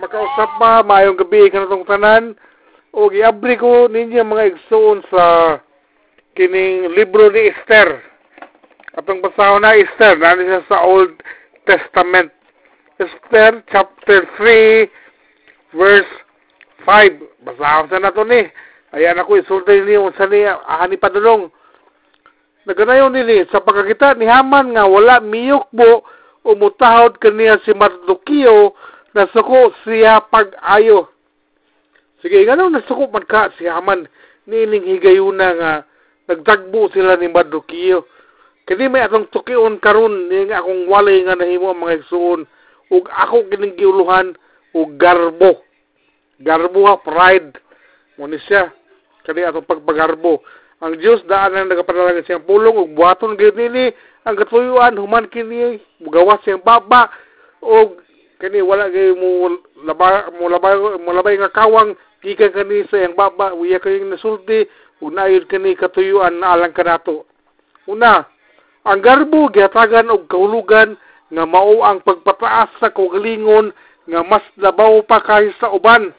makausap pa mayong gabi kanatong tanan o giabri ko ninyo mga igsoon sa kining libro ni Esther. Atong basahon na Esther, nani siya sa Old Testament. Esther chapter 3 verse 5. Basahon sa nato ni. Ayan ako isultay ni unsa ni ahani padulong. Naganayon nini sa pagkakita ni Haman nga wala miyok mo umutahod kaniya si Mardukio nasuko siya pag-ayo. Sige, ganun nasuko man ka si Haman nining higayuna nga nagtagbo sila ni Mardukio. Kini may atong tukion karon ni nga akong walay nga nahimo ang mga igsuon ug ako kining giuluhan ug garbo. Garbo ha pride mo ni siya kani atong pagpagarbo. Ang Dios daan ang nagapadala siyang pulong ug buhaton gyud nini ang katuyuan human kini mugawas siyang baba og kani wala kay mo labay mo labay mo labay nga kawang gikan kani sa yang baba uya kay nasulti ug naayod kani katuyuan na alang kanato una ang garbo gihatagan og kahulugan nga mao ang pagpataas sa kaugalingon nga mas labaw pa kaysa uban.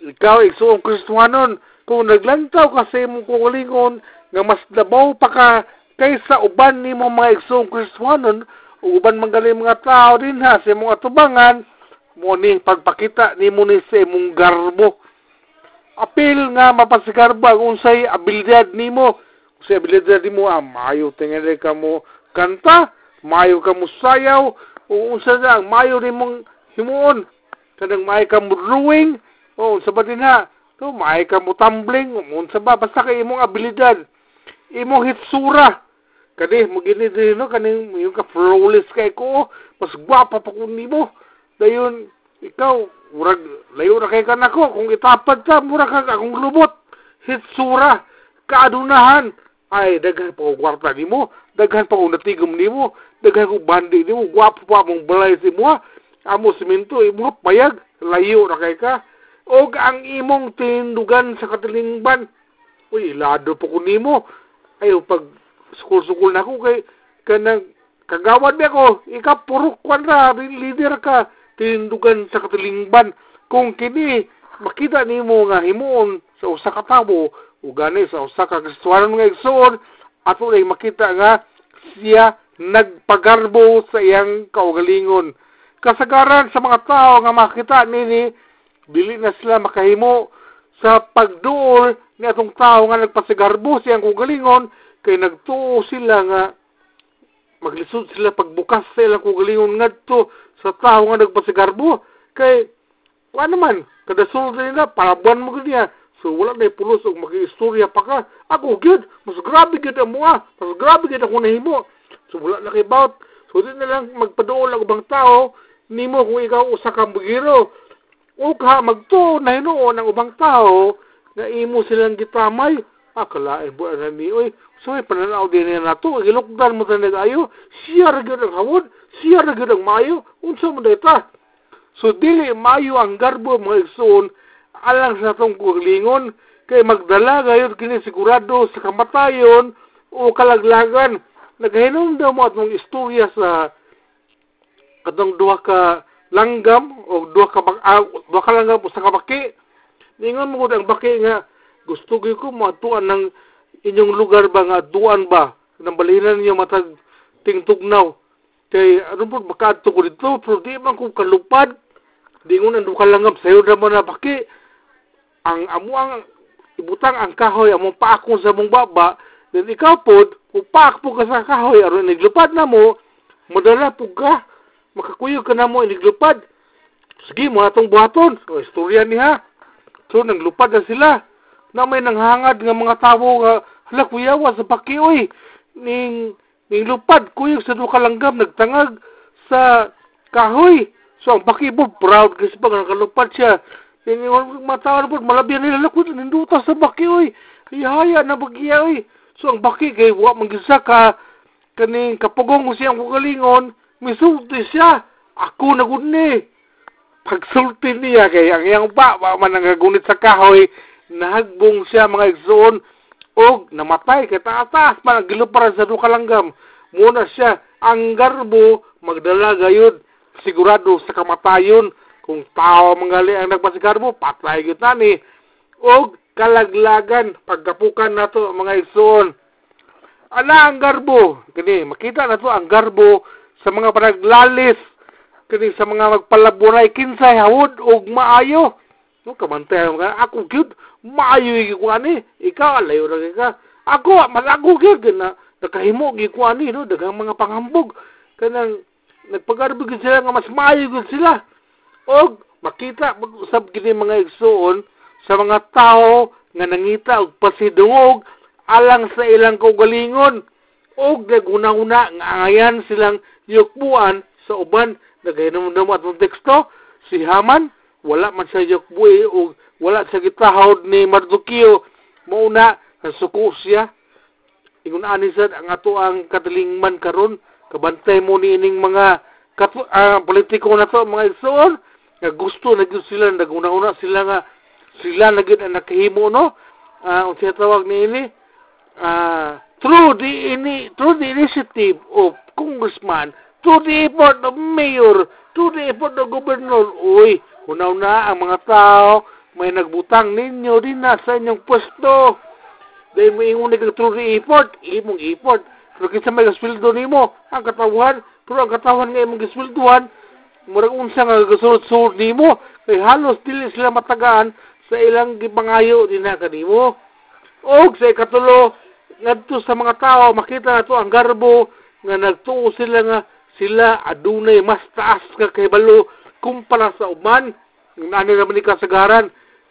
Ikaw igsuong Kristohanon kung naglantaw ka sa imong kaugalingon nga mas labaw pa ka kaysa uban nimo mga igsoong Kristohanon uban manggaling mga tao din ha sa imong atubangan mo ni pagpakita nimo ni sa imong garbo. Apil nga mapasigarbo ang unsay abilidad nimo. Sa abilidad nimo ah, mayo tingin ka mo kanta mayo ka mo sayaw o unsa na mayo nimong himuon kanang maay ka mo drawing o unsa ba din ha to maay ka mo tumbling unsa ba basta kay imong abilidad imong hitsura kani mo gini din no? Kaning yung ka flawless kay ko mas gwapa pa ko nimo dayon ikaw murag layo na kay kanako kung itapad ka murag ka akong lubot. Hitsura kaadunahan. Ay daghan pa ko kwarta nimo daghan pa ko natigom nimo daghan ko bandi nimo gwapo pa mong balay si mo amo simento imo payag. Layo na kay ka. Og ang imong tindugan sa katilingban. Uy ilado pa ko nimo ayo pag sukul-sukul na ko kay kanang kagawad na ko. Ika puro kwan na leader ka tindugan sa katilingban. Kung kini makita nimo nga himuon sa usa ka tawo ug gani sa usa ka kristuhanon nga igsoon ato ay makita nga siya nagpagarbo sa iyang kaugalingon. Kasagaran sa mga tao nga makita nini dili na sila makahimo sa pagduol ni atong tao nga nagpasigarbo sa iyang kaugalingon kay nagtuo sila nga maglisod sila pagbukas sa ilang kugalingon ngadto sa tao nga nagpasigarbo. Kay wa naman. Kada sulod nila parabuan mo niya so wala na pulos og magiistorya pa ka. Ako gyud mas grabe gyud ang mga mas grabe gyud ako nahimo. So wala na kay bout. So di na lang magpaduol ang ubang tao. Nimo kung ikaw usa ka bugiro o ka magtuo na hinuon ang ubang tao nga imo silang gitamay akalain po na ni oy so ay pananaw din niya nato gilukdan mo tanag ayo siya ra gyud ang hawod siya ra gyud ang mayo unsa mo data so dili mayo ang garbo mga igsoon alang sa atong kulingon kay magdala gayud kini sigurado sa kamatayon o kalaglagan. Nagahinom daw mo atong istorya sa katong duha ka langgam o duha ka uh, duha ka langgam usa ka baki ningon mo ang baki nga gusto ko matuan ng inyong lugar ba nga duan ba? Nang balinan niyo matag tingtugnaw. Kay ano po makadto ko dito pero di man ko kalupad. Di ngon duka langap sayo na man na baki ang amo ang ibutang ang kahoy among paakon sa mong baba. Then ikaw pod upak po ka sa kahoy aron naglupad na mo madala po ka. Makakuyog ka na mo iniglupad. Sige mo atong buhaton o istorya niya. So naglupad na sila na may nanghangad nga mga tawo nga hala kuyawa sa baki oy. Ning ning lupad kuyog sa duka langgam nagtangag sa kahoy. So ang baki po proud kasi pag nakalupad siya. Ning matawa po malabi nila lakot ninduta sa baki oy. Haya na bagya oy. So ang baki kay wa magisa ka. Kaning kapugong siyang kugalingon misulti siya. Ako na ni. Pagsulti niya kay ang iyang ba wa man nagagunit sa kahoy nahagbong siya mga igsoon og namatay kay taas-taas pa nagilupar sa duka langgam. Muna siya ang garbo magdala gayud sigurado sa kamatayon kung tao mangali ang nagpasigarbo patay gyud ni. Og kalaglagan pagkapukan nato mga igsoon. Ana ang garbo? Kini makita nato ang garbo sa mga panaglalis kini sa mga magpalabunay kinsay hawod og maayo. No kamantay ka ako gyud maayo gi ko ani ikaw alayo ra ka ako mas ako gyud na nakahimo gi ko ani no daghang mga panghambog. Kanang nagpagarbig sila nga mas maayo gyud sila. Og makita usab kini mga igsoon sa mga tao nga nangita og pasidungog alang sa ilang kaugalingon. Og naguna-una nga angayan silang yukbuan sa uban. Nagahinom-hinom at teksto si Haman wala man sa yukbuhi o wala sa gitahod ni Mardukio mauna suko siya. Ingon ani sad ang ato ang katilingman karon. Kabantay mo ni ining mga katu, uh, politiko na to mga igsoon nga gusto na gyud sila naguna-una sila nga sila na gyud ang nakahimo no? Uh, unsa tawag ni ini? Uh, through the ini through the initiative of congressman, through the effort of mayor, through the effort of governor, uy, unaw na ang mga tao, may nagbutang ninyo din na sa inyong pwesto. Dahil mo ingon through the effort, imong effort. Pero kinsa may gaspildo nimo, ang katawan, pero ang katawan nga imong gaspilduhan, murag unsa nga gasulod-sulod nimo, kay halos dili sila matagaan sa ilang gipangayo din na kanimo. Og sa ikatulo, ngadto sa mga tao makita nato ang garbo nga nagtuo sila nga sila adunay mas taas ka kay balo kumpara sa uman nani naman ni kasagaran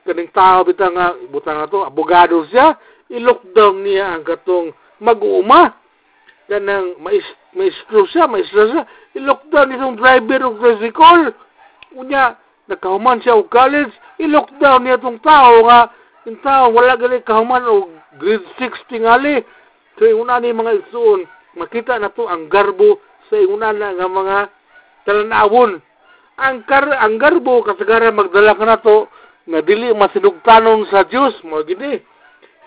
kaning tao bitaw nga butang ato abogado siya i-lockdown niya ang katong mag-uuma kanang mais maestro siya maestro siya i-lockdown itong driver og tricycle unya nakahuman siya og college i-lockdown niya tong tao nga yung tao wala gali kahuman og grade 6 tingali. So, una ni mga igsoon, makita na to ang garbo sa una na nga mga talanawon. Ang, kar ang garbo, kasagara magdala ka na to, nga dili masinugtanon sa Dios mo gini.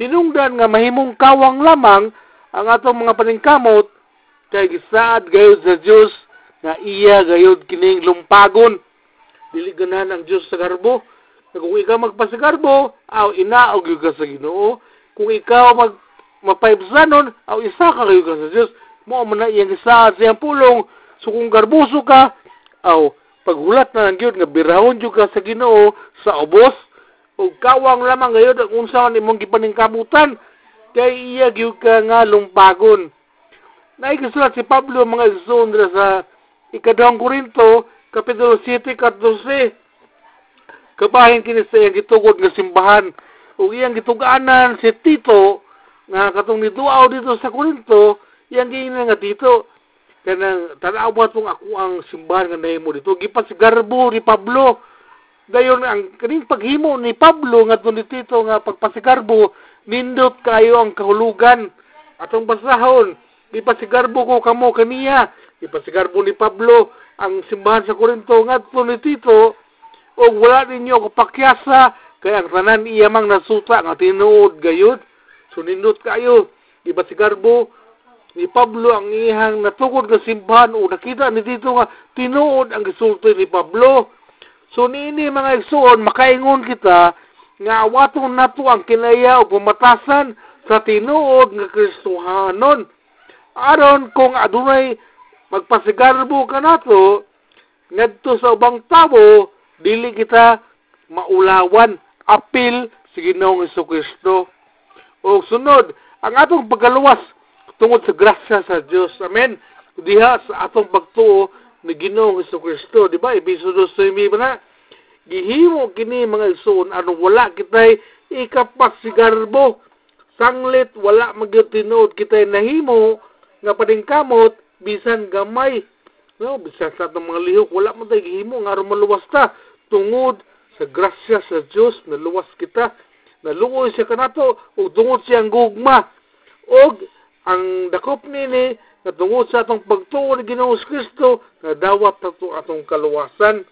Hinungdan nga mahimong kawang lamang ang atong mga paningkamot kay gisaad gayud sa Dios nga iya gayud kining lumpagon. Dili ganahan ang Dios sa garbo. Kung ikaw magpasigarbo, aw inaog yung ka sa Ginoo, kung ikaw mag mapaibsanon, aw isa ka kayo ka sa Diyos, mo man na iyang isa sa iyang pulong, so kung garbuso ka, aw paghulat na ng Diyos, nga birahon dyo ka sa ginoo, sa ubos, o kawang lamang ngayon, ang unsa man imong gipaningkabutan, kay iya gyud ka nga lumpagon. Naigasulat si Pablo mga igsoon sa ikadawang Korinto, Kapitulo 7, 14, kabahin kini sa iyang gitugod nga simbahan, ug iyang gituganan si Tito nga katong niduaw dito sa Korinto iyang giingnan nga Tito kanang tanaw ba tong ako ang simbahan nga nahimo dito gipas garbo ni Pablo dayon ang kaning paghimo ni Pablo nga ni Tito nga pagpasigarbo nindot kayo ang kahulugan atong basahon ipasigarbo ko kamo kaniya ipasigarbo ni Pablo ang simbahan sa Korinto nga ni Tito o wala ninyo kapakyasa kaya ang tanan iya mang nasuta nga tinuod gayud. So nindot kayo. Iba si Garbo, ni Pablo ang ihang natukod nga simbahan o nakita ni dito nga tinuod ang gisulti ni Pablo. So niini mga igsuon makaingon kita nga awatong nato ang kinaya o pumatasan sa tinuod nga Kristohanon. Aron kung adunay magpasigarbo ka nato ngadto sa ubang tawo dili kita maulawan apil sa Ginoong Kristo. O sunod, ang atong pagkaluwas tungod sa grasya sa Dios. Amen. Diha sa atong pagtuo ni Ginoong Kristo, di ba? Episodo 2 na gihimo kini mga igsoon ano wala kitay ikapasigarbo sanglit wala magyud kitay nahimo nga padingkamot bisan gamay no bisan sa atong mga lihok wala man tay gihimo nga aron ta tungod sa grasya sa Dios naluwas kita naluoy siya kanato ug tungod siyang gugma og ang dakop nini nga tungod sa atong pagtuo ni Ginoong Kristo nga dawat nato atong kaluwasan.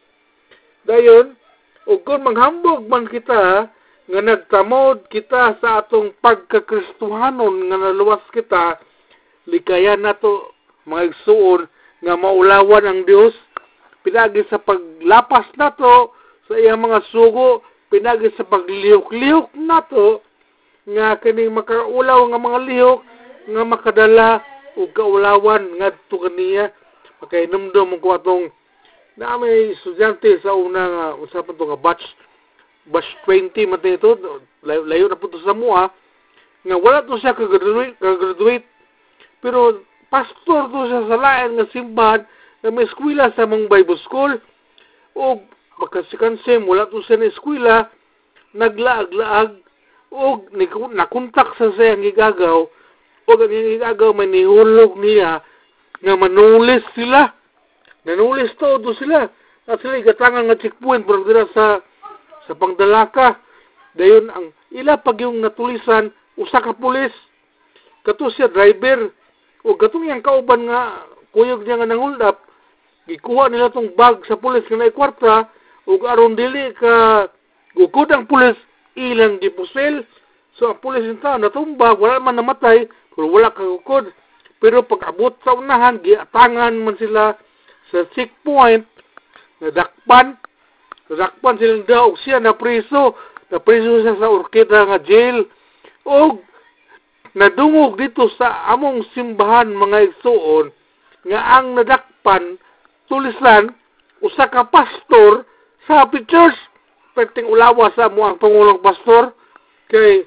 Dayon ug kung manghambog man kita nga nagtamod kita sa atong pagkakristohanon nga naluwas kita likayan nato mga igsuon nga maulawan ang Dios pinagi sa paglapas nato sa iyang mga sugo pinagi sa paglihok-lihok nato nga kining makaulaw nga mga lihok nga makadala og kaulawan ngadto kaniya. Makainomdom ko atong na may estudyante sa una nga usapan to nga batch batch 20 man ito layo, layo na punto sa mua nga wala to siya ka-graduate, ka-graduate pero pastor to siya sa lain nga simbahan nga may eskwela sa mga Bible School. O makasikansim wala to siya na eskwela naglaag-laag o nakuntak sa siya ang igagaw o ang igagaw may nihulog niya nga manulis sila. Nanulis todo sila. At sila igatangan nga checkpoint pero dira sa sa pangdalaka. Dayon ang ila pag yung natulisan usa ka pulis. Kato siya driver. O katong yang kauban nga kuyog niya nga nanguldap gikuha nila tong bag sa pulis nga nay kwarta ug aron dili ka gugod ang pulis ilang gipusil. So ang pulis nita natumba wala man namatay pero wala ka gugod pero pag abot sa unahan giatangan man sila sa checkpoint nadakpan. Nadakpan silang daog siya na preso na preso siya sa orkida nga jail. O nadungog dito sa among simbahan mga igsuon nga ang nadakpan tulisan usa ka pastor sa Happy Church perting ulawa sa mo ang pangulong pastor. Kay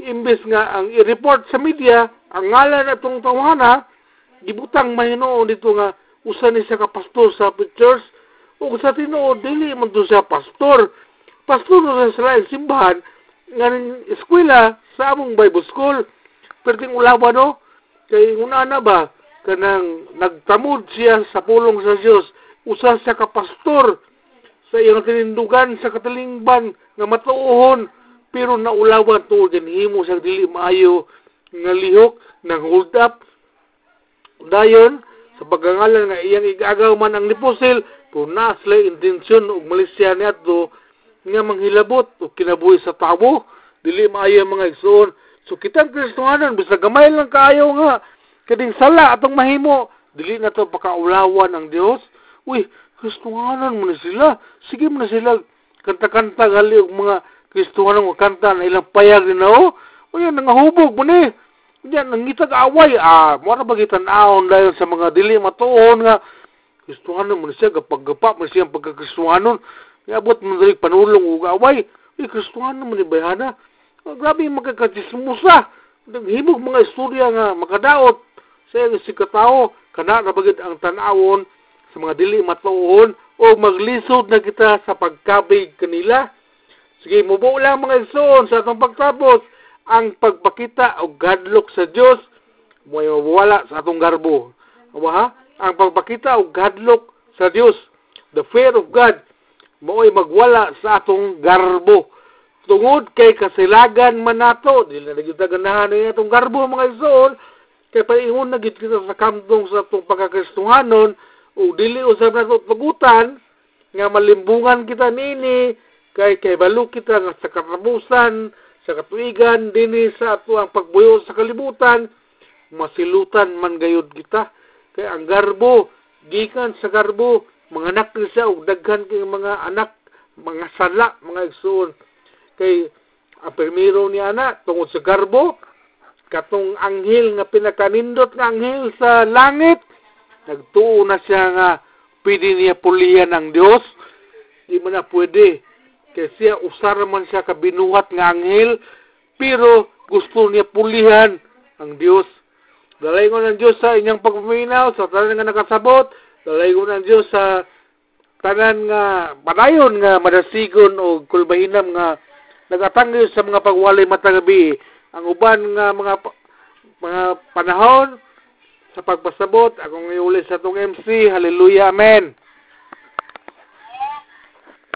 imbes nga ang i-report sa media ang ngalan atong tawhana gibutang mahinoon dito nga usa ni siya ka pastor sa church ug sa tinuod dili man to siya pastor. Pastor sa sila simbahan nga eskwela sa among Bible School. Perting ulawa no? Kay una na ba kanang nagtamod siya sa pulong sa Dios usa siya ka pastor sa iyang tinindugan sa katalingban nga matuohon pero naulawan to himo sa dili maayo nga lihok nang hold up. Dayon sa pagangalan nga iyang igagaw man ang liposil kung na sila intensyon og Malaysia niadto nga manghilabot o kinabuhi sa tabo. Dili maayo mga igsoon. So kitang kristohanon bisa gamay lang kaayo nga kading sala atong mahimo dili na to pakaulawan ang Dios uy kristohanon mo na sila. Sige mo na sila kanta-kanta gali og mga kristohanon nga kanta na ilang payag din na oh o yan nangahubog mo ni. Diyan, nangitag away, ah, mo na bagitan aon dahil sa mga dili matuon nga, Kristuhanon mo siya, gapag-gapa mo siya pagka-Kristuhanon, iabot mo dali panulong ug away, eh, Kristuhanon mo ni Bayhana, oh, grabe yung magkakachismusa, naghimog mga istorya nga makadaot, sa si katao, kana na bagid ang tanawon sa mga dili matuon, o maglisod na kita sa pagkabig kanila. Sige, mubo lang mga igsoon sa atong pagtapos, ang pagpakita og gadlok sa Dios mo'y mawala sa atong garbo. Wa Ang pagpakita og gadlok sa Dios, the fear of God mo'y magwala sa atong garbo. Tungod kay kasilagan man nato, dili na gyud ganahan atong garbo mga igsoon, kay paingon na kita sa kamtong sa atong pagkakristohanon o dili usab nato pagutan nga malimbungan kita nini kay kay balo kita nga sa katapusan sa katuigan dinhi sa ato ang pagbuyo sa kalibutan. Masilutan man gayud kita. Kay ang garbo gikan sa garbo mga anak ni og daghan kay mga anak mga sala mga igsoon. Kay ang primero ni ana tungod sa garbo katong anghel nga pinakanindot nga anghel sa langit nagtuo na siya nga pwede niya pulihan ang Dios di man na pwede kay siya usar man siya kabinuhat nga anghel pero gusto niya pulihan ang Dios dalay ko ng Dios sa inyang pagpaminaw sa tanan nga nakasabot. Dalay ko ng Dios sa tanan nga padayon nga madasigon o kulbahinam nga nagatangyo sa mga pagwalay matagabi. Ang uban nga mga mga panahon sa pagpasabot akong iulit sa tong MC hallelujah. Amen